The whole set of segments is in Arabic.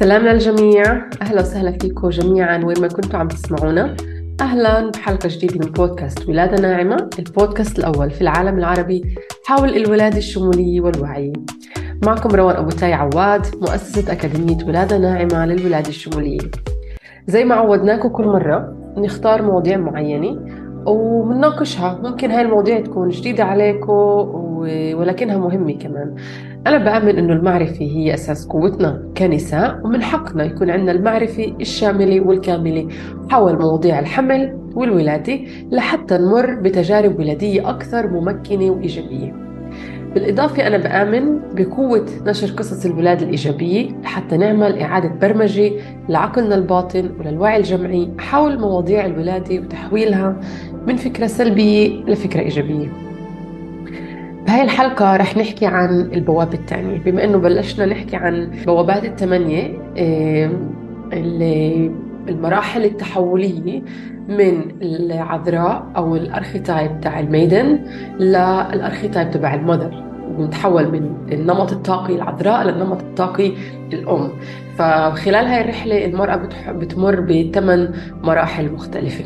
سلام للجميع أهلا وسهلا فيكم جميعا وين ما كنتوا عم تسمعونا. أهلا بحلقة جديدة من بودكاست ولادة ناعمة البودكاست الأول في العالم العربي حول الولادة الشمولية والوعي. معكم روان أبو تاي عواد مؤسسة أكاديمية ولادة ناعمة للولادة الشمولية. زي ما عودناكم كل مرة نختار مواضيع معينة ومنناقشها. ممكن هاي المواضيع تكون جديدة عليكم ولكنها مهمة كمان. أنا بآمن إنه المعرفة هي أساس قوتنا كنساء ومن حقنا يكون عندنا المعرفة الشاملة والكاملة حول مواضيع الحمل والولادة لحتى نمر بتجارب ولادية أكثر ممكنة وإيجابية. بالإضافة أنا بآمن بقوة نشر قصص الولادة الإيجابية لحتى نعمل إعادة برمجة لعقلنا الباطن وللوعي الجمعي حول مواضيع الولادة وتحويلها من فكرة سلبية لفكرة إيجابية. بهاي الحلقة رح نحكي عن البوابة الثانية بما إنه بلشنا نحكي عن بوابات الثمانية اللي المراحل التحولية من العذراء أو الأرخيتايب تاع الميدن للأرخيتايب تبع المذر ونتحول من النمط الطاقي العذراء للنمط الطاقي الأم. فخلال هاي الرحلة المرأة بتمر بثمان مراحل مختلفة.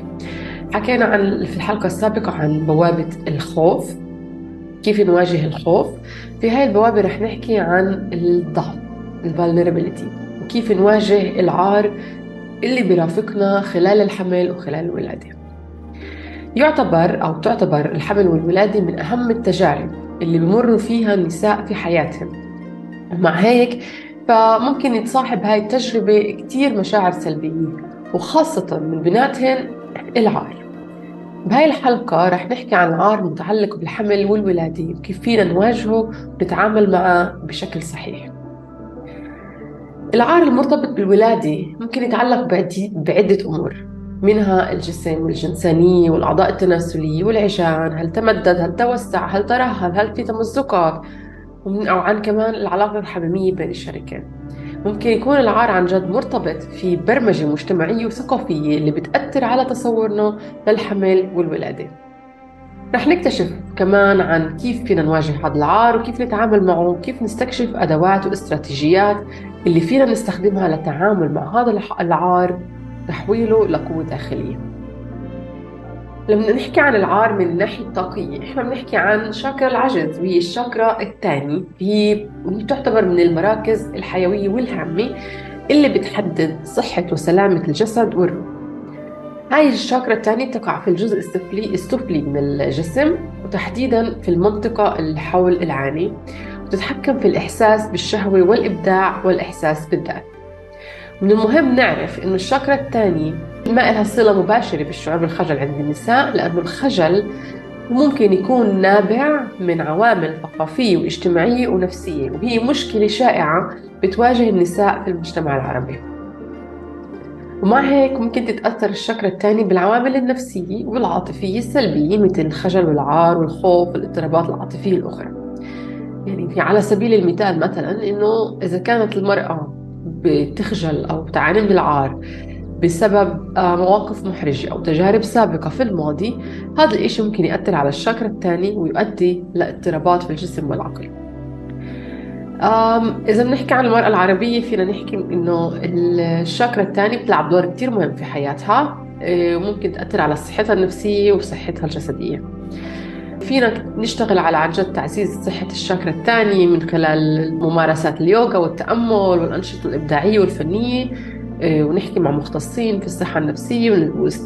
حكينا عن في الحلقة السابقة عن بوابة الخوف. كيف نواجه الخوف؟ في هاي البوابة رح نحكي عن الضعف الفولنربيليتي وكيف نواجه العار اللي بيرافقنا خلال الحمل وخلال الولادة. يعتبر أو تعتبر الحمل والولادة من أهم التجارب اللي بمروا فيها النساء في حياتهم. ومع هيك فممكن يتصاحب هاي التجربة كتير مشاعر سلبية وخاصة من بناتهن العار. بهاي الحلقة رح نحكي عن عار متعلق بالحمل والولادة وكيف فينا نواجهه ونتعامل معه بشكل صحيح. العار المرتبط بالولادة ممكن يتعلق بعدة أمور منها الجسم والجنسانية والأعضاء التناسلية والعجان هل تمدد هل توسع هل ترهل هل في تمزقات أو عن كمان العلاقة الحميمية بين الشريكين. ممكن يكون العار عن جد مرتبط في برمجة مجتمعية وثقافية اللي بتأثر على تصورنا للحمل والولادة. رح نكتشف كمان عن كيف فينا نواجه هذا العار وكيف نتعامل معه وكيف نستكشف أدوات واستراتيجيات اللي فينا نستخدمها للتعامل مع هذا العار تحويله لقوة داخلية. لما نحكي عن العار من الناحية الطاقية إحنا بنحكي عن شاكرا العجز وهي الشاكرا الثاني. هي تعتبر من المراكز الحيوية والهامة اللي بتحدد صحة وسلامة الجسد والروح. هاي الشاكرا الثانية تقع في الجزء السفلي السفلي من الجسم وتحديدا في المنطقة اللي حول العاني وتتحكم في الإحساس بالشهوة والإبداع والإحساس بالذات من المهم نعرف إنه الشاكرا الثانية ما لها صلة مباشرة بالشعور بالخجل عند النساء لأنه الخجل ممكن يكون نابع من عوامل ثقافية واجتماعية ونفسية وهي مشكلة شائعة بتواجه النساء في المجتمع العربي. ومع هيك ممكن تتأثر الشكرة الثانية بالعوامل النفسية والعاطفية السلبية مثل الخجل والعار والخوف والاضطرابات العاطفية الأخرى. يعني في على سبيل المثال مثلا إنه إذا كانت المرأة بتخجل أو تعاني من العار بسبب آه، مواقف محرجة أو تجارب سابقة في الماضي هذا الإشي ممكن يأثر على الشاكرا الثاني ويؤدي لاضطرابات في الجسم والعقل. إذا بنحكي عن المرأة العربية فينا نحكي إنه الشاكرا الثاني بتلعب دور كتير مهم في حياتها آه، وممكن تأثر على صحتها النفسية وصحتها الجسدية. فينا نشتغل على عن جد تعزيز صحة الشاكرا الثانية من خلال ممارسات اليوغا والتأمل والأنشطة الإبداعية والفنية آه، ونحكي مع مختصين في الصحة النفسية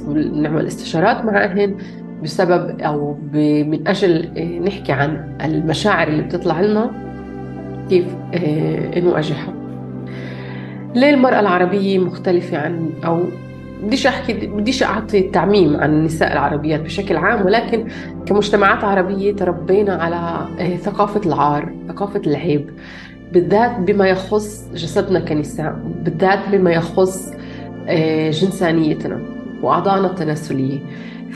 ونعمل استشارات معهن بسبب أو من أجل آه، نحكي عن المشاعر اللي بتطلع لنا كيف آه، نواجهها ليه المرأة العربية مختلفة عن أو بديش أحكي بديش أعطي تعميم عن النساء العربيات بشكل عام ولكن كمجتمعات عربية تربينا على ثقافة العار، ثقافة العيب، بالذات بما يخص جسدنا كنساء بالذات بما يخص آه، جنسانيتنا وأعضائنا التناسلية.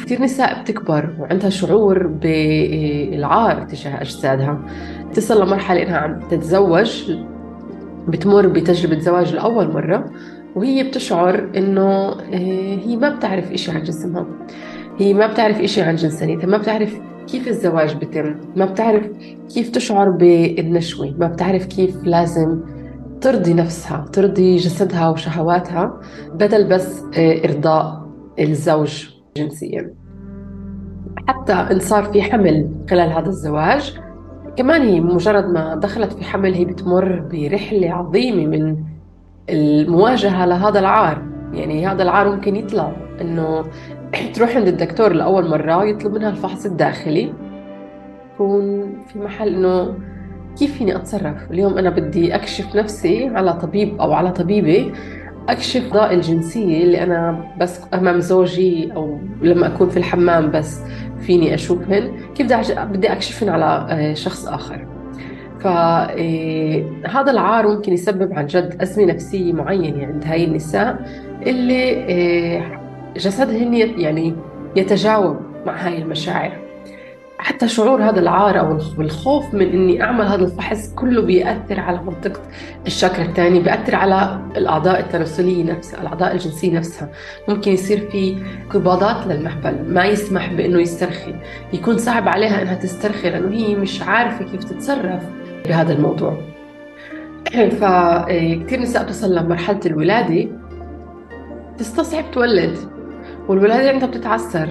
كثير نساء بتكبر وعندها شعور بالعار تجاه أجسادها تصل لمرحلة إنها عم تتزوج بتمر بتجربة زواج لأول مرة وهي بتشعر إنه آه، هي ما بتعرف إشي عن جسمها. هي ما بتعرف إشي عن جنسانيتها ما بتعرف كيف الزواج بتم ما بتعرف كيف تشعر بالنشوة ما بتعرف كيف لازم ترضي نفسها ترضي جسدها وشهواتها بدل بس آه، إرضاء الزوج جنسيا. حتى إن صار في حمل خلال هذا الزواج كمان هي مجرد ما دخلت في حمل هي بتمر برحلة عظيمة من المواجهة لهذا العار. يعني هذا العار ممكن يطلع إنه تروح عند الدكتور لأول مرة يطلب منها الفحص الداخلي. يكون في محل إنه كيف فيني أتصرف؟ اليوم أنا بدي أكشف نفسي على طبيب أو على طبيبة. أكشف ضاء الجنسية اللي أنا بس أمام زوجي أو لما أكون في الحمام بس فيني أشوفهن كيف بدي أكشفهن على آه، شخص آخر. فهذا آه، العار ممكن يسبب عن جد أزمة نفسية معينة عند هاي النساء اللي آه، جسدهن يعني يتجاوب مع هاي المشاعر. حتى شعور هذا العار أو الخوف من إني أعمل هذا الفحص كله بيأثر على منطقة الشاكرا الثاني بيأثر على الأعضاء التناسلية نفسها الأعضاء الجنسية نفسها. ممكن يصير في انقباضات للمهبل ما يسمح بإنه يسترخي. يكون صعب عليها إنها تسترخي لأنه هي مش عارفة كيف تتصرف. بهذا الموضوع. فكثير نساء بتصل لمرحله الولادة. تستصعب تولد والولادة عندها بتتعسر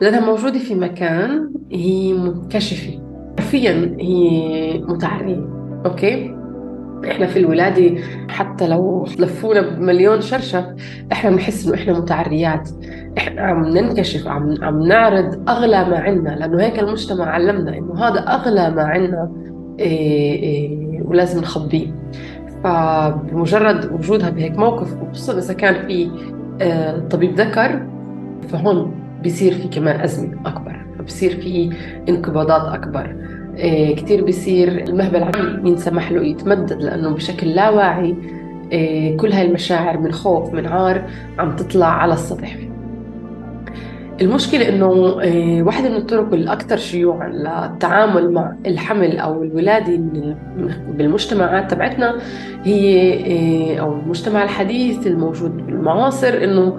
لأنها موجودة في مكان هي منكشفة حرفيا هي متعرية. أوكي؟ إحنا في الولادة حتى لو لفونا بمليون شرشف إحنا بنحس إنه إحنا متعريات. إحنا عم ننكشف عم عم نعرض أغلى ما عندنا. لأنه هيك المجتمع علمنا إنه هذا أغلى ما عندنا. ولازم نخبيه. فبمجرد وجودها بهيك موقف وخصوصا إذا كان في آه طبيب ذكر فهون بيصير في كمان أزمة أكبر بصير في انقباضات أكبر. إيه كثير بصير المهبل عم ينسمح له يتمدد لأنه بشكل لا واعي إيه كل هاي المشاعر من خوف من عار عم تطلع على السطح. المشكلة إنه إيه واحدة من الطرق الأكثر شيوعا للتعامل مع الحمل أو الولادة بالمجتمعات تبعتنا هي إيه أو المجتمع الحديث الموجود بالمعاصر إنه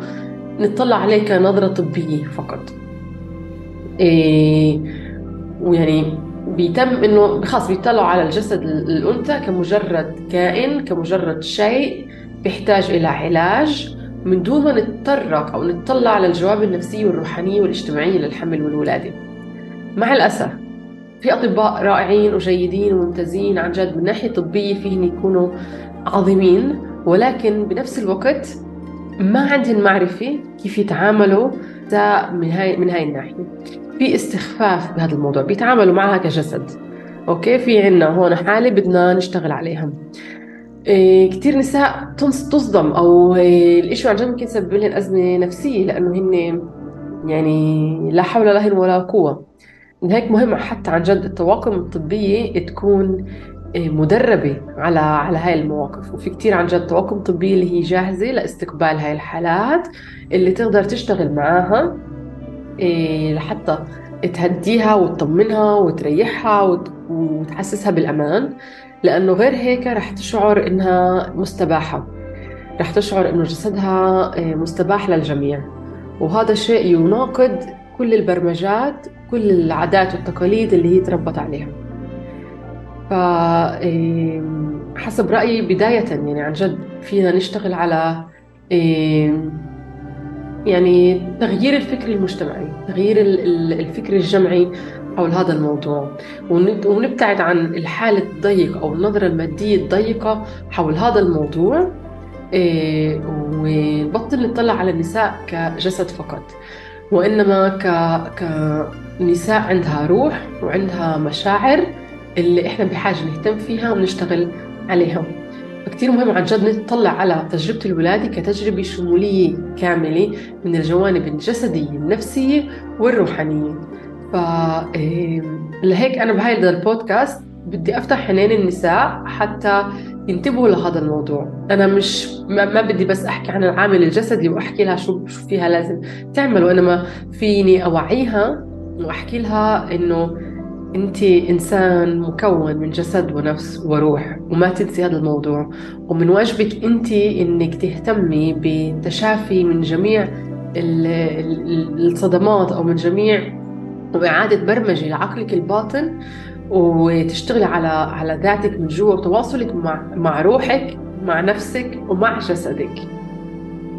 نطلع عليه كنظرة طبية فقط. إيه ويعني بيتم إنه خلاص بيطلعوا على الجسد الأنثى كمجرد كائن كمجرد شيء بيحتاج إلى علاج. من دون ما نتطرق أو نطلع على الجواب النفسيه والروحانية والاجتماعية للحمل والولادة. مع الأسف في أطباء رائعين وجيدين وممتازين عن جد من ناحية طبية فيهم يكونوا عظيمين ولكن بنفس الوقت ما عندهم معرفة كيف يتعاملوا من هاي من هاي الناحية. في استخفاف بهذا الموضوع بيتعاملوا معها كجسد. أوكي؟ في عنا هون حالة بدنا نشتغل عليها إيه كثير نساء تصدم أو إيه الإشي عن جد ممكن يسبب لهم أزمة نفسية لأنه هن يعني لا حول لهم ولا قوة. من هيك مهم حتى عن جد الطواقم الطبية تكون إيه، مدربة على على هاي المواقف. وفي كتير عن جد طواقم طبية اللي هي جاهزة لاستقبال هاي الحالات اللي تقدر تشتغل معاها لحتى تهديها وتطمنها وتريحها وتحسسها بالأمان. لأنه غير هيك رح تشعر إنها مستباحة. رح تشعر إنه جسدها إيه، مستباح للجميع. وهذا شيء يناقض كل البرمجات كل العادات والتقاليد اللي هي تربت عليها. ف حسب رأيي بداية يعني عن جد فينا نشتغل على يعني تغيير الفكر المجتمعي تغيير الفكر الجمعي. حول هذا الموضوع. ونبتعد عن الحالة الضيقة أو النظرة المادية الضيقة حول هذا الموضوع إيه، ونبطل نطلع على النساء كجسد فقط. وإنما ك... كنساء عندها روح وعندها مشاعر اللي إحنا بحاجة نهتم فيها ونشتغل عليها فكتير مهم عن جد نطلع على تجربة الولادة كتجربة شمولية كاملة من الجوانب الجسدية النفسية والروحانية. ف لهيك أنا بهذا البودكاست بدي أفتح عينين النساء حتى ينتبهوا لهذا الموضوع. أنا مش ما, بدي بس أحكي عن العامل الجسدي وأحكي لها شو شو فيها لازم تعمل وإنما فيني أوعيها وأحكي لها إنه أنت إنسان مكون من جسد ونفس وروح وما تنسي هذا الموضوع. ومن واجبك أنت إنك تهتمي بالتشافي من جميع الصدمات أو من جميع وإعادة برمجة لعقلك الباطن وتشتغلي على على ذاتك من جوا وتواصلك مع مع روحك مع نفسك ومع جسدك.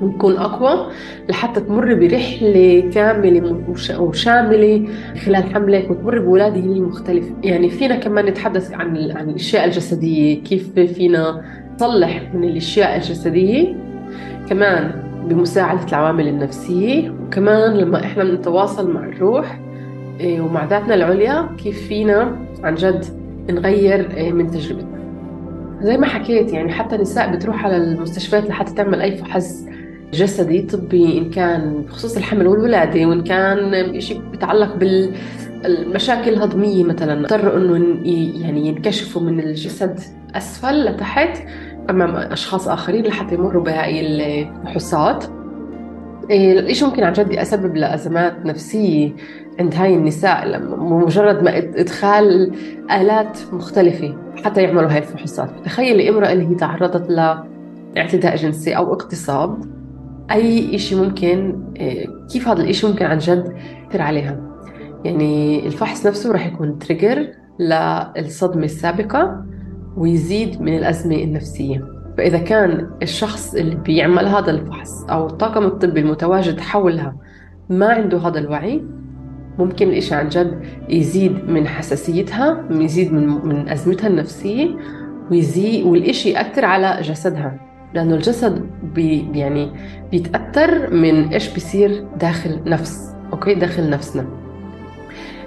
ونكون أقوى لحتى تمر برحلة كاملة وشاملة خلال حملك وتمر بولادة هي مختلفة يعني فينا كمان نتحدث عن عن الأشياء الجسدية كيف فينا نصلح من الأشياء الجسدية. كمان بمساعدة العوامل النفسية وكمان لما إحنا بنتواصل مع الروح ومع ذاتنا العليا كيف فينا عن جد نغير إيه، من تجربتنا. زي ما حكيت يعني حتى نساء بتروح على المستشفيات لحتى تعمل أي فحص جسدي طبي إن كان بخصوص الحمل والولادة وإن كان شيء بيتعلق بالمشاكل الهضمية مثلا. اضطروا إنه يعني ينكشفوا من الجسد أسفل لتحت أمام أشخاص آخرين لحتى يمروا بهاي الفحوصات إيه، الإشي ممكن عن جد يسبب لأزمات نفسية عند هاي النساء لما مجرد ما إدخال آلات مختلفة حتى يعملوا هاي الفحوصات؟ تخيلي امرأة اللي هي تعرضت لاعتداء جنسي أو اغتصاب أي إشي ممكن إيه، كيف هذا الإشي ممكن عن جد يأثر عليها؟ يعني الفحص نفسه راح يكون تريجر للصدمة السابقة ويزيد من الأزمة النفسية. فإذا كان الشخص اللي بيعمل هذا الفحص أو الطاقم الطبي المتواجد حولها ما عنده هذا الوعي ممكن الإشي عن جد يزيد من حساسيتها يزيد من, من أزمتها النفسية ويزيد والإشي يأثر على جسدها. لأنه الجسد بي يعني بيتأثر من إيش بيصير داخل نفس okay؟ داخل نفسنا.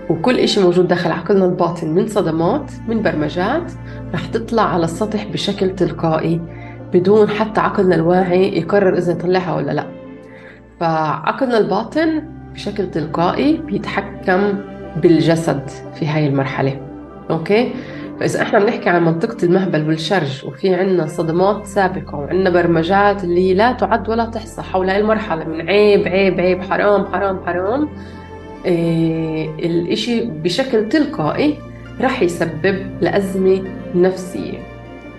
وكل إشي موجود داخل عقلنا الباطن من صدمات من برمجات رح تطلع على السطح بشكل تلقائي بدون حتى عقلنا الواعي يقرر إذا يطلعها ولا لا. فعقلنا الباطن بشكل تلقائي بيتحكم بالجسد في هاي المرحلة. أوكي؟ فإذا إحنا بنحكي عن منطقة المهبل والشرج وفي عنا صدمات سابقة وعنا برمجات اللي لا تعد ولا تحصى حول هاي المرحلة من عيب عيب عيب حرام حرام حرام إيه الإشي بشكل تلقائي رح يسبب لأزمة نفسية.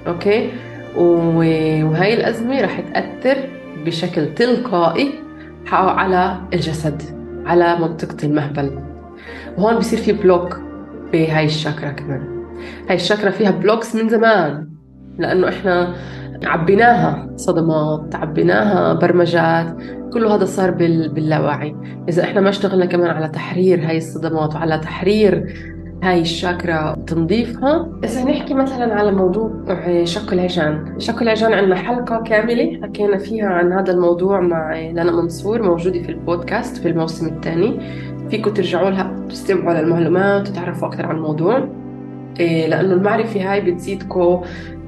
okay؟ وهي الأزمة رح تأثر بشكل تلقائي على الجسد على منطقة المهبل. وهون بصير في block بهاي الشاكرا كمان. هاي الشاكرا فيها blocks من زمان لأنه إحنا عبيناها صدمات عبيناها برمجات كله هذا صار باللاوعي إذا إحنا ما اشتغلنا كمان على تحرير هاي الصدمات وعلى تحرير هاي الشاكرا تنظيفها. إذا نحكي مثلا على موضوع شق العجان. شق العجان عندنا حلقة كاملة حكينا فيها عن هذا الموضوع مع لنا منصور موجودة في البودكاست في الموسم الثاني. فيكم ترجعوا لها تستمعوا للمعلومات وتعرفوا أكثر عن الموضوع. إيه، لأنه المعرفة هاي بتزيدكم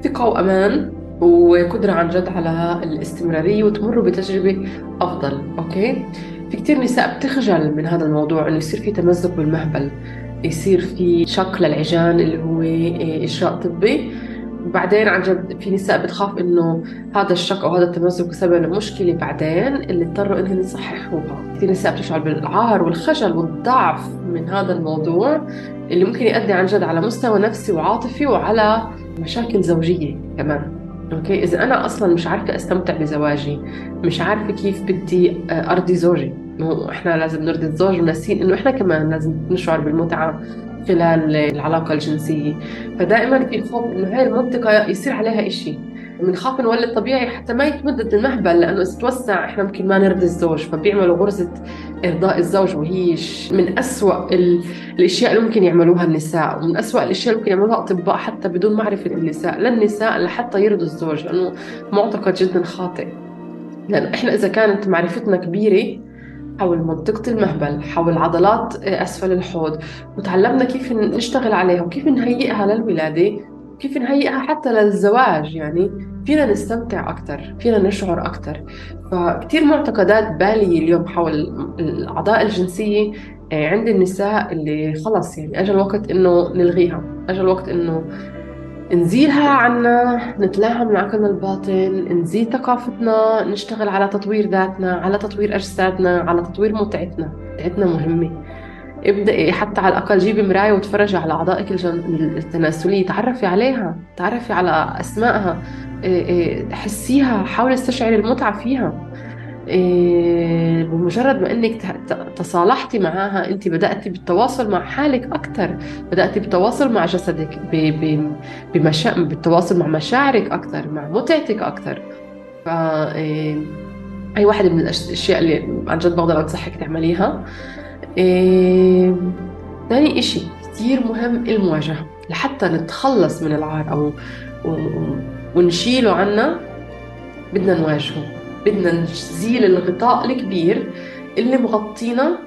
ثقة وأمان وقدرة عن جد على الاستمرارية وتمروا بتجربة أفضل أوكي؟ في كتير نساء بتخجل من هذا الموضوع إنه يصير في تمزق بالمهبل. يصير في شق للعجان اللي هو إيه، إجراء طبي. بعدين عن جد في نساء بتخاف إنه هذا الشق أو هذا التمزق بسبب مشكله بعدين اللي اضطروا إنهم يصححوها، في نساء بتشعر بالعار والخجل والضعف من هذا الموضوع اللي ممكن يؤدي عن جد على مستوى نفسي وعاطفي وعلى مشاكل زوجية كمان. أوكي؟ إذا أنا أصلا مش عارفة أستمتع بزواجي مش عارفة كيف بدي آه، أرضي زوجي. إحنا لازم نرضي الزوج وناسين إنه إحنا كمان لازم نشعر بالمتعة خلال العلاقة الجنسية. فدائما في خوف إنه هاي المنطقة يصير عليها إشي. بنخاف نولد طبيعي حتى ما يتمدد المهبل لأنه إذا توسع إحنا ممكن ما نرضي الزوج فبيعملوا غرزة إرضاء الزوج وهي من أسوأ الأشياء اللي ممكن يعملوها النساء ومن أسوأ الأشياء اللي ممكن يعملوها أطباء حتى بدون معرفة النساء للنساء لحتى يرضوا الزوج لأنه معتقد جدا خاطئ. لأنه إحنا إذا كانت معرفتنا كبيرة حول منطقة المهبل حول عضلات أسفل الحوض. وتعلمنا كيف نشتغل عليها وكيف نهيئها للولادة كيف نهيئها حتى للزواج. يعني فينا نستمتع أكثر فينا نشعر أكثر فكتير معتقدات بالية اليوم حول الأعضاء الجنسية آه، عند النساء اللي خلص يعني أجى الوقت إنه نلغيها أجى الوقت إنه نزيلها عنا نتلاها من عقلنا الباطن نزيد ثقافتنا نشتغل على تطوير ذاتنا على تطوير أجسادنا على تطوير متعتنا. متعتنا مهمة. ابدأي حتى على الأقل جيبي مراية وتفرجي على أعضائك التناسلية. تعرفي عليها. تعرفي على أسمائها. إيه، إيه، حسيها. حاولي استشعري المتعة فيها. بمجرد ما إنك تصالحتي معها أنت بدأتي بالتواصل مع حالك أكثر بدأتي بالتواصل مع جسدك بمشا... بالتواصل مع مشاعرك أكثر مع متعتك أكثر ف إيه هي واحدة من الأشياء اللي عن جد بقدر أنصحك تعمليها. إيه... ثاني إشي كتير مهم المواجهة. لحتى نتخلص من العار أو ونشيله عنا بدنا نواجهه. بدنا نزيل الغطاء الكبير اللي مغطينا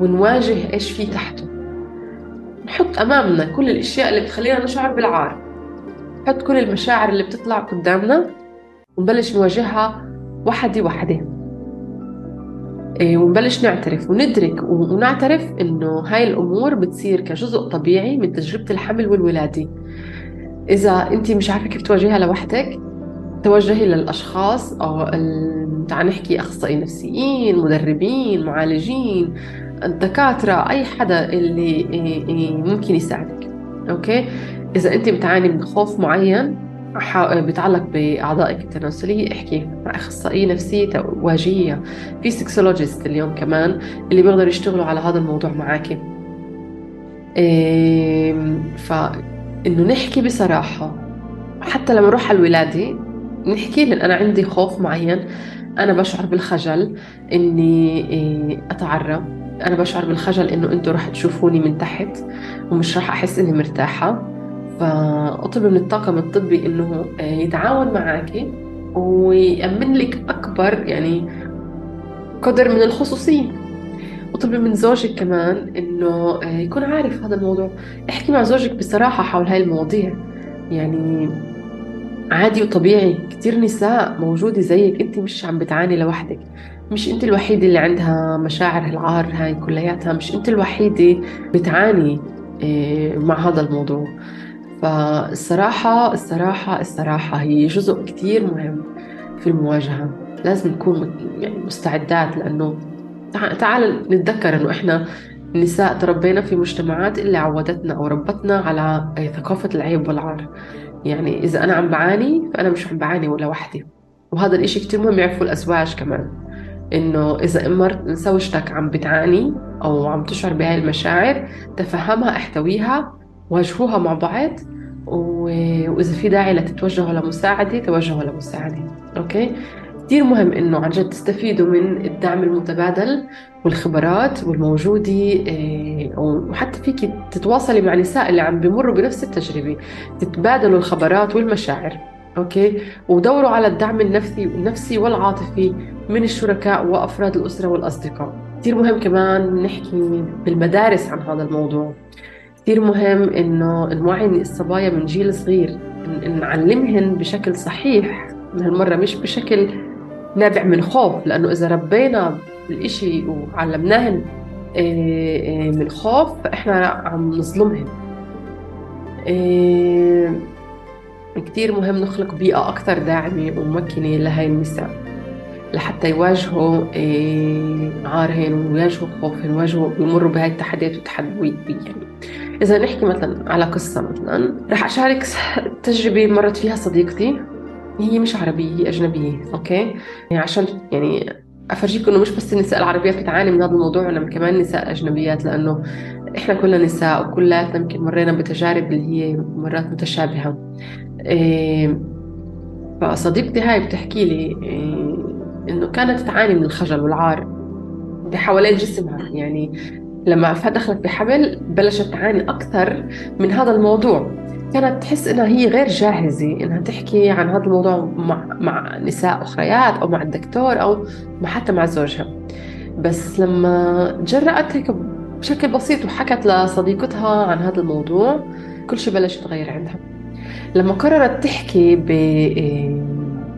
ونواجه إيش في تحته. نحط أمامنا كل الأشياء اللي بتخلينا نشعر بالعار. نحط كل المشاعر اللي بتطلع قدامنا ونبلش نواجهها وحدة وحدة. إيه، ونبلش نعترف وندرك ونعترف إنه هاي الأمور بتصير كجزء طبيعي من تجربة الحمل والولادة. إذا انت مش عارفة كيف تواجهها لوحدك توجهي للأشخاص أو تعال نحكي اخصائيين نفسيين مدربين معالجين الدكاترة أي حدا اللي إيه، إيه، ممكن يساعدك. okay؟ إذا أنت بتعاني من خوف معين بيتعلق بأعضائك التناسلية احكي مع أخصائية نفسية واجهية في sexologist اليوم كمان اللي بيقدروا يشتغلوا على هذا الموضوع معك فإنه نحكي بصراحة حتى لما نروح على الولادة نحكي لأن أنا عندي خوف معين. أنا بشعر بالخجل إني إيه، أتعرى. أنا بشعر بالخجل إنه أنتوا رح تشوفوني من تحت ومش رح أحس إني مرتاحة. فأطلب من الطاقم الطبي إنه آه، يتعاون معك ويأمن لك أكبر يعني قدر من الخصوصية. اطلبي من زوجك كمان إنه آه، يكون عارف هذا الموضوع. احكي مع زوجك بصراحة حول هاي المواضيع. يعني عادي وطبيعي. كتير نساء موجودة زيك. انت مش عم بتعاني لوحدك. مش انت الوحيدة اللي عندها مشاعر العار هاي كلياتها. مش انت الوحيدة بتعاني آه، مع هذا الموضوع. فالصراحة الصراحة الصراحة هي جزء كتير مهم في المواجهة. لازم نكون يعني مستعدات لأنه تعال نتذكر إنه إحنا نساء تربينا في مجتمعات اللي عودتنا أو ربتنا على ثقافة العيب والعار. يعني إذا أنا عم بعاني فأنا مش عم بعاني ولا وحدي وهذا الإشي كتير مهم يعرفوا الأزواج كمان. إنه إذا مرت زوجتك عم بتعاني أو عم تشعر بهاي المشاعر تفهمها احتويها واجهوها مع بعض وإذا في داعي لتتوجهوا لمساعدة توجهوا لمساعدة. okay؟ كثير مهم إنه عن جد تستفيدوا من الدعم المتبادل والخبرات والموجودة إيه، وحتى فيك تتواصلي مع نساء اللي عم بمروا بنفس التجربة تتبادلوا الخبرات والمشاعر okay؟ ودوروا على الدعم النفسي النفسي والعاطفي من الشركاء وأفراد الأسرة والأصدقاء. كثير مهم كمان نحكي بالمدارس عن هذا الموضوع. كثير مهم إنه نوعي الصبايا من جيل صغير نعلمهن بشكل صحيح هالمرة مش بشكل نابع من خوف لأنه إذا ربينا الإشي وعلمناهن آه، آه، من خوف فإحنا عم نظلمهن. آه، كتير مهم نخلق بيئة أكثر داعمة وممكنة لهاي النساء لحتى يواجهوا عارهن ويواجهوا خوفهن ويواجهوا يمروا بهاي التحديات والتحديات يعني. إذا نحكي مثلا على قصة مثلا رح أشارك تجربة مرت فيها صديقتي. هي مش عربية هي أجنبية أوكي؟ يعني عشان يعني أفرجيك إنه مش بس النساء العربيات بتعاني من هذا الموضوع إنما كمان نساء أجنبيات لأنه إحنا كلنا نساء وكلاتنا يمكن مرينا بتجارب اللي هي مرات متشابهة. إيه فصديقتي هاي بتحكي لي إيه إنه كانت تعاني من الخجل والعار بحوالين جسمها. يعني لما دخلت بحمل بلشت تعاني أكثر من هذا الموضوع. كانت تحس إنها هي غير جاهزة إنها تحكي عن هذا الموضوع مع, مع نساء أخريات أو مع الدكتور أو حتى مع زوجها. بس لما جرأت هيك بشكل بسيط وحكت لصديقتها عن هذا الموضوع كل شيء بلش يتغير عندها. لما قررت تحكي ب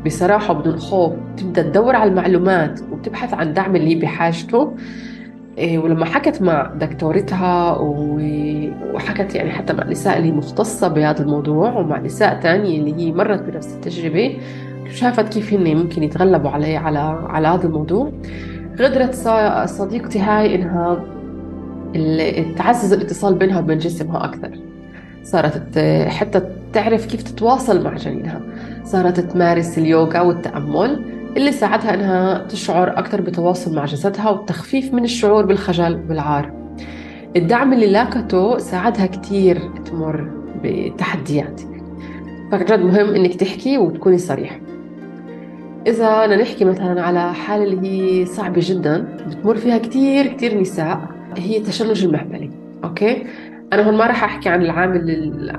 بصراحة وبدون خوف تبدأ تدور على المعلومات وتبحث عن دعم اللي بحاجته ولما حكت مع دكتورتها وحكت يعني حتى مع نساء اللي مختصة بهذا الموضوع ومع نساء تانية اللي هي مرت بنفس التجربة شافت كيف هن ممكن يتغلبوا عليه على على هذا الموضوع. قدرت صديقتي هاي إنها تعزز الاتصال بينها وبين جسمها أكثر. صارت حتى تعرف كيف تتواصل مع جنينها. صارت تمارس اليوغا والتأمل. اللي ساعدها إنها تشعر أكثر بتواصل مع جسدها والتخفيف من الشعور بالخجل والعار. الدعم اللي لاقته ساعدها كتير تمر بتحديات. فجد مهم إنك تحكي وتكوني صريح إذا بدنا نحكي مثلا على حالة اللي هي صعبة جدا بتمر فيها كتير كتير نساء هي التشنج المهبلي okay؟ أنا هون ما راح أحكي عن العامل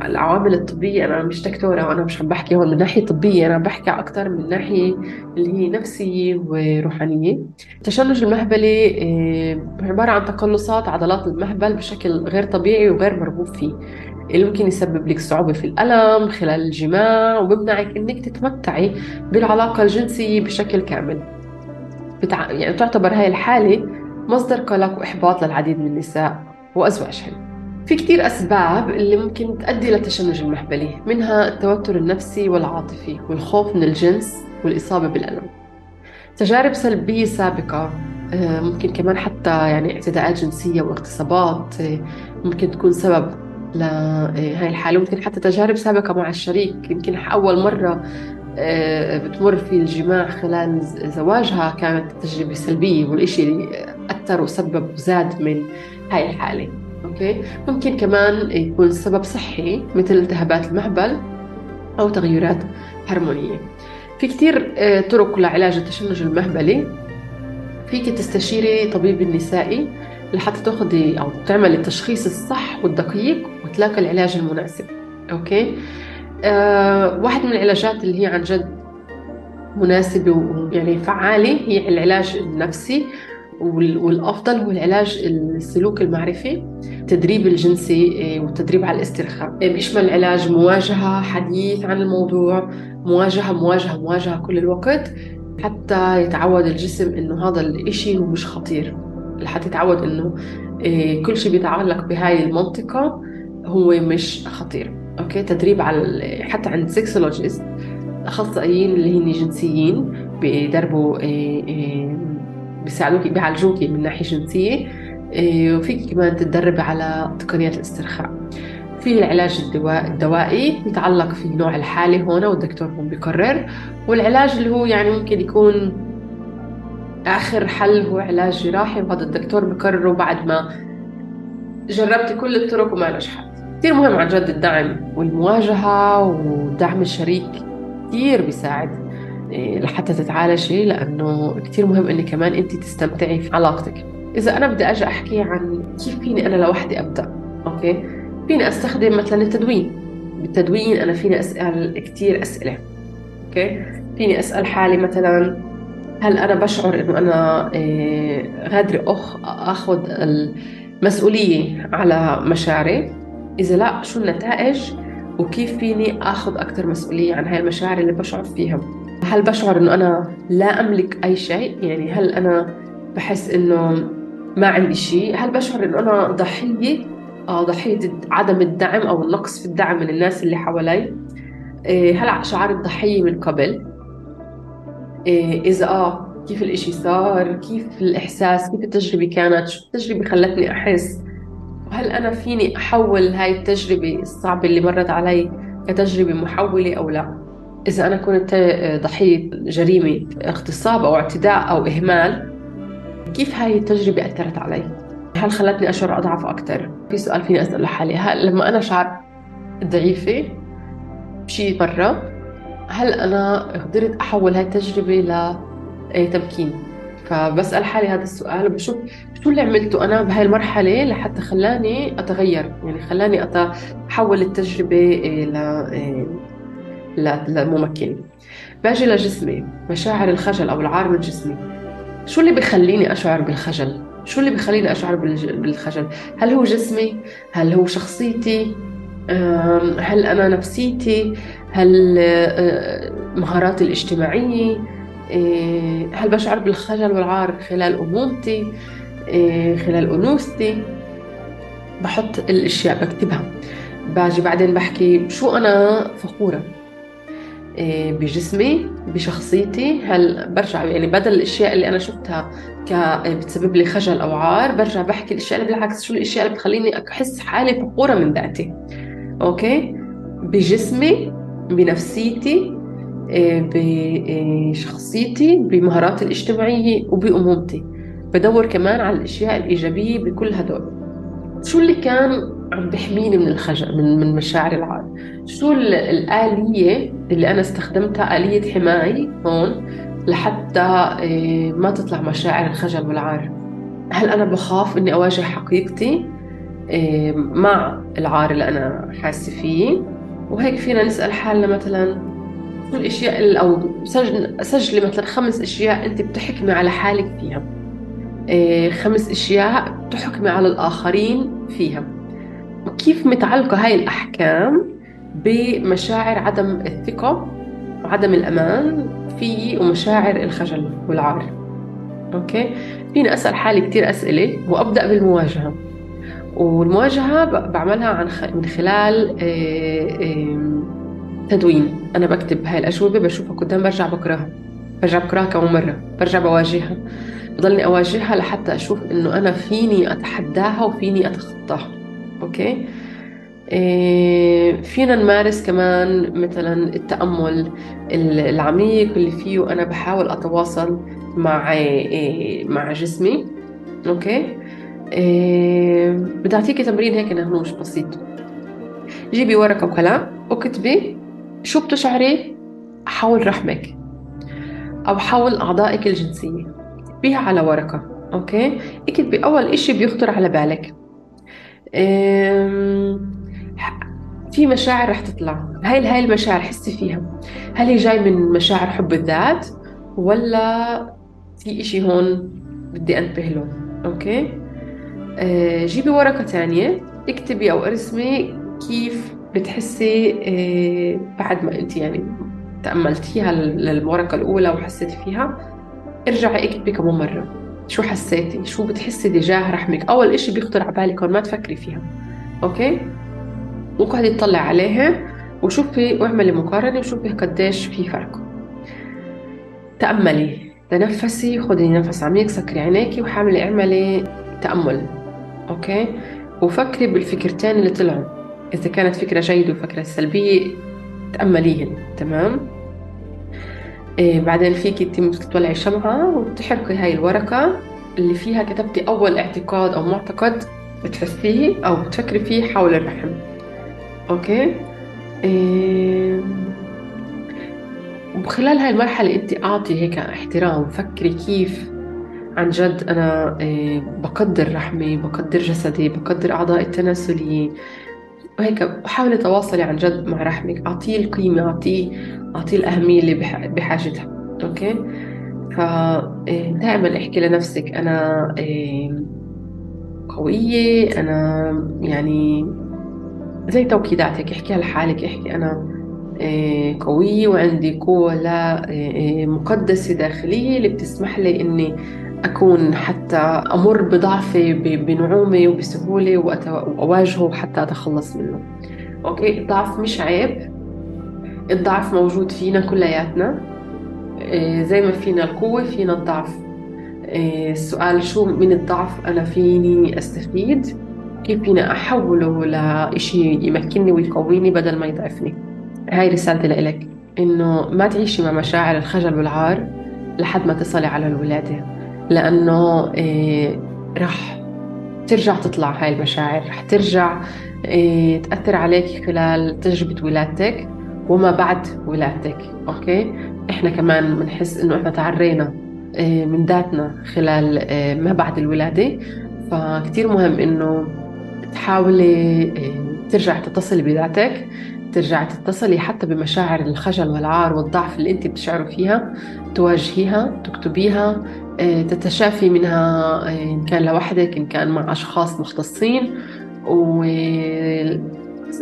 العوامل الطبية. أنا مش دكتورة وأنا مش عم بحكي هون من ناحية طبية أنا بحكي أكثر من ناحية اللي هي نفسية وروحانية. التشنج المهبلي آه، عبارة عن تقلصات عضلات المهبل بشكل غير طبيعي وغير مرغوب فيه اللي ممكن يسبب لك صعوبة في الألم خلال الجماع وبمنعك إنك تتمتعي بالعلاقة الجنسية بشكل كامل. بتع... يعني تعتبر هاي الحالة مصدر قلق وإحباط للعديد من النساء وأزواجهن في كتير أسباب اللي ممكن تؤدي للتشنج المحبلي منها التوتر النفسي والعاطفي والخوف من الجنس والإصابة بالألم. تجارب سلبية سابقة آه، ممكن كمان حتى يعني اعتداءات جنسية واغتصابات آه، ممكن تكون سبب لهي آه، الحالة. ممكن حتى تجارب سابقة مع الشريك يمكن أول مرة بتمر في الجماع خلال زواجها كانت تجربة سلبية والإشي اللي أثر وسبب وزاد من هاي الحالة. okay؟ ممكن كمان يكون سبب صحي مثل التهابات المهبل أو تغيرات هرمونية. في كتير آه، طرق لعلاج التشنج المهبلي فيك تستشيري طبيب النسائي لحتى تاخذي أو تعملي التشخيص الصح والدقيق وتلاقي العلاج المناسب. أوكي؟ آه واحد من العلاجات اللي هي عن جد مناسبة ويعني فعالة هي العلاج النفسي والأفضل هو العلاج السلوك المعرفي التدريب الجنسي آه، والتدريب على الاسترخاء. آه، بيشمل علاج مواجهة حديث عن الموضوع مواجهة مواجهة مواجهة كل الوقت حتى يتعود الجسم إنه هذا الإشي هو مش خطير. لحتى يتعود إنه آه، كل شيء بيتعلق بهاي المنطقة هو مش خطير. okay؟ تدريب على حتى عند sexologist أخصائيين اللي هن جنسيين بيدربوا بيساعدوك بيعالجوك من ناحية جنسية إيه، وفيك كمان تتدربي على تقنيات الاسترخاء. في العلاج الدوائي يتعلق في نوع الحالة هون والدكتور هون بيقرر والعلاج اللي هو يعني ممكن يكون آخر حل هو علاج جراحي. وهذا الدكتور بقرره بعد ما جربتي كل الطرق وما نجحت كثير مهم عن جد الدعم والمواجهة ودعم الشريك كثير بيساعد. لحتى تتعالجي لأنه كتير مهم إني كمان أنت تستمتعي في علاقتك. إذا أنا بدي أجي أحكي عن كيف فيني أنا لوحدي أبدأ أوكي؟ فيني أستخدم مثلا التدوين. بالتدوين أنا فيني أسأل كتير أسئلة أوكي؟ فيني أسأل حالي مثلا هل أنا بشعر إنه أنا إيه، غادرة أخ أخذ المسؤولية على مشاعري؟ إذا لا شو النتائج؟ وكيف فيني أخذ أكثر مسؤولية عن هاي المشاعر اللي بشعر فيها؟ هل بشعر إنه أنا لا أملك أي شيء؟ يعني هل أنا بحس إنه ما عندي شيء؟ هل بشعر إنه أنا ضحية؟ آه ضحية عدم الدعم أو النقص في الدعم من الناس اللي حوالي. إيه هل شعرت ضحيه من قبل؟ إيه إذا آه كيف الإشي صار؟ كيف الإحساس؟ كيف التجربة كانت؟ شو التجربة خلتني أحس؟ وهل أنا فيني أحول هاي التجربة الصعبة اللي مرت علي كتجربة محولة أو لا؟ إذا أنا كنت ضحية جريمة اغتصاب أو اعتداء أو إهمال كيف هاي التجربة أثرت علي؟ هل خلتني أشعر أضعف أكثر؟ في سؤال فيني أسأل حالي هل لما أنا شعرت ضعيفة بشي مرة هل أنا قدرت أحول هاي التجربة لتمكين؟ فبسأل حالي هذا السؤال وبشوف شو اللي عملته أنا بهاي المرحلة لحتى خلاني أتغير يعني خلاني أحول التجربة ل للممكن باجي لجسمي مشاعر الخجل أو العار من جسمي. شو اللي بخليني أشعر بالخجل؟ شو اللي بخليني أشعر بالخجل؟ هل هو جسمي؟ هل هو شخصيتي؟ هل أنا نفسيتي؟ هل آه، مهاراتي الاجتماعية؟ آه، هل بشعر بالخجل والعار خلال أمومتي؟ آه، خلال أنوثتي؟ بحط الأشياء بكتبها. باجي بعدين بحكي شو أنا فخورة. بجسمي بشخصيتي. هل برجع يعني بدل الأشياء اللي أنا شفتها ك بتسبب لي خجل أو عار برجع بحكي الأشياء اللي بالعكس. شو الأشياء اللي بتخليني أحس حالي فخورة من ذاتي؟ أوكي؟ بجسمي بنفسيتي بشخصيتي بمهاراتي الاجتماعية وبأمومتي. بدور كمان على الأشياء الإيجابية بكل هدول. شو اللي كان عم بحميني من الخجل من من مشاعر العار. شو الآلية اللي أنا استخدمتها؟ آلية حماية هون لحتى آه، ما تطلع مشاعر الخجل والعار. هل أنا بخاف إني أواجه حقيقتي؟ آه، مع العار اللي أنا حاسة فيه. وهيك فينا نسأل حالنا مثلا شو الأشياء أو سجل سجلي مثلا خمس أشياء أنت بتحكمي على حالك فيها. آه، خمس أشياء بتحكمي على الآخرين فيها. كيف متعلقة هاي الأحكام بمشاعر عدم الثقة وعدم الأمان في ومشاعر الخجل والعار. أوكي؟ فيني أسأل حالي كتير أسئلة وأبدأ بالمواجهة. والمواجهة بعملها عن من خلال آه، تدوين. أنا بكتب هاي الأجوبة بشوفها قدام برجع بقراها. برجع بقراها كم مرة. برجع بواجهها. بضلني أواجهها لحتى أشوف إنه أنا فيني أتحداها وفيني أتخطاها. okay؟ إيه فينا نمارس كمان مثلا التأمل العميق اللي فيه أنا بحاول أتواصل مع إيه مع جسمي. okay؟ إيه بدي أعطيكي تمرين هيك نهنوش بسيط. جيبي ورقة وقلم وكتبي شو بتشعري حول رحمك أو حول أعضائك الجنسية. بيها على ورقة. okay؟ اكتبي أول إشي بيخطر على بالك. في مشاعر رح تطلع. هاي هاي المشاعر حسي فيها. هل هي جاي من مشاعر حب الذات ولا في إشي هون بدي أنتبه له؟ okay؟ آه جيبي ورقة تانية. اكتبي أو ارسمي كيف بتحسي آه بعد ما أنت يعني تأملتيها للورقة الأولى وحسيت فيها. ارجعي اكتبي كمان مرة شو حسيتي؟ شو بتحسي تجاه رحمك؟ أول إشي بيخطر على بالك ما تفكري فيها. okay؟ وقعدي تطلع عليها وشوفي واعملي مقارنة وشوفي قديش في فرق. تأملي. تنفسي خدي نفس عميق سكري عينيكي وحاولي اعملي تأمل. okay؟ وفكري بالفكرتين اللي طلعوا. إذا كانت فكرة جيدة وفكرة سلبية تأمليهن. تمام؟ بعدين فيكي تولعي شمعة وتحرقي هاي الورقة اللي فيها كتبتي أول اعتقاد أو معتقد بتحسيه أو بتفكري فيه حول الرحم. أوكي؟ إيه وخلال هاي المرحلة أنت أعطي هيك احترام فكري كيف عن جد أنا إيه بقدر رحمي بقدر جسدي بقدر أعضائي التناسلية. وهيك حاولي تواصلي عن جد مع رحمك. أعطيه القيمة أعطيه أعطيه الأهمية اللي بحاجتها. أوكي؟ فدائما إيه، أحكي لنفسك أنا إيه، قوية أنا يعني زي توكيداتك. احكيها لحالك احكي أنا إيه، قوية وعندي قوة لا مقدسة داخلية اللي بتسمح لي إني أكون حتى أمر بضعفي بنعومة وبسهولة وأواجهه حتى أتخلص منه. أوكي الضعف مش عيب. الضعف موجود فينا كلياتنا. إيه، زي ما فينا القوة فينا الضعف. إيه، السؤال شو من الضعف أنا فيني أستفيد؟ كيف فينا أحوله لإشي يمكنني ويقويني بدل ما يضعفني؟ هاي رسالتي لإلك. إنه ما تعيشي مع مشاعر الخجل والعار لحد ما تصلي على الولادة. لأنه إيه رح ترجع تطلع هاي المشاعر رح ترجع إيه تأثر عليك خلال تجربة ولادتك وما بعد ولادتك أوكي؟ إحنا كمان بنحس إنه إحنا تعرينا إيه من ذاتنا خلال ما بعد الولادة. فكتير مهم إنه تحاولي ترجع تتصلي بذاتك ترجع تتصلي حتى بمشاعر الخجل والعار والضعف اللي أنت بتشعروا فيها تواجهيها تكتبيها آه، تتشافي منها آه، إن كان لوحدك إن كان مع أشخاص مختصين و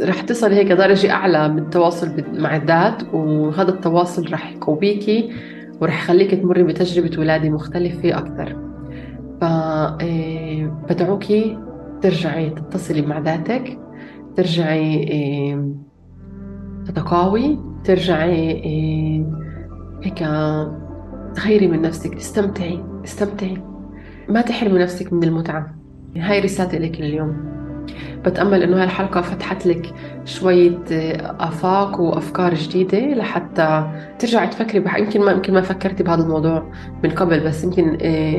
رح تصل هيك درجة أعلى بالتواصل مع الذات وهذا التواصل رح يقويكي ورح يخليك تمري بتجربة ولادة مختلفة أكثر. فبدعوكي آه، ترجعي تتصلي مع ذاتك ترجعي تتقاوي ترجعي هيك تغيري من نفسك تستمتعي استمتعي. ما تحرمي نفسك من المتعة. هاي رسالتي لك اليوم. بتأمل إنه هالحلقة فتحت لك شوية آفاق وأفكار جديدة لحتى ترجعي تفكري بح... يمكن ما يمكن ما فكرتي بهذا الموضوع من قبل بس يمكن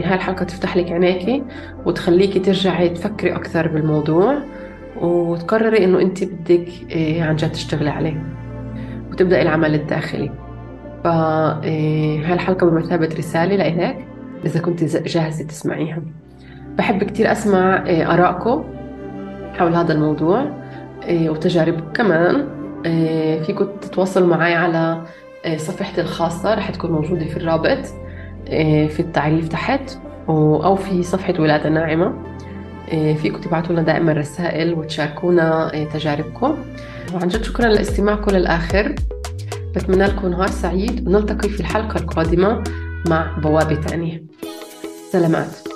هاي الحلقة تفتح لك عينيكي وتخليكي ترجعي تفكري أكثر بالموضوع وتقرري إنه أنت بدك عن جد تشتغلي عليه وتبدأي العمل الداخلي. فهاي الحلقة بمثابة رسالة لإلك إذا كنت جاهزة تسمعيها. بحب كتير أسمع آه، آرائكم حول هذا الموضوع آه، وتجاربكم كمان. فيكم تتواصلوا معي على صفحتي الخاصة رح تكون موجودة في الرابط في التعريف تحت أو في صفحة ولادة ناعمة. فيكم تبعتوا لنا دائما رسائل وتشاركونا تجاربكم. وعن جد شكرا لاستماعكم للآخر. بتمنى لكم نهار سعيد ونلتقي في الحلقة القادمة مع بوابة تانية. سلامات.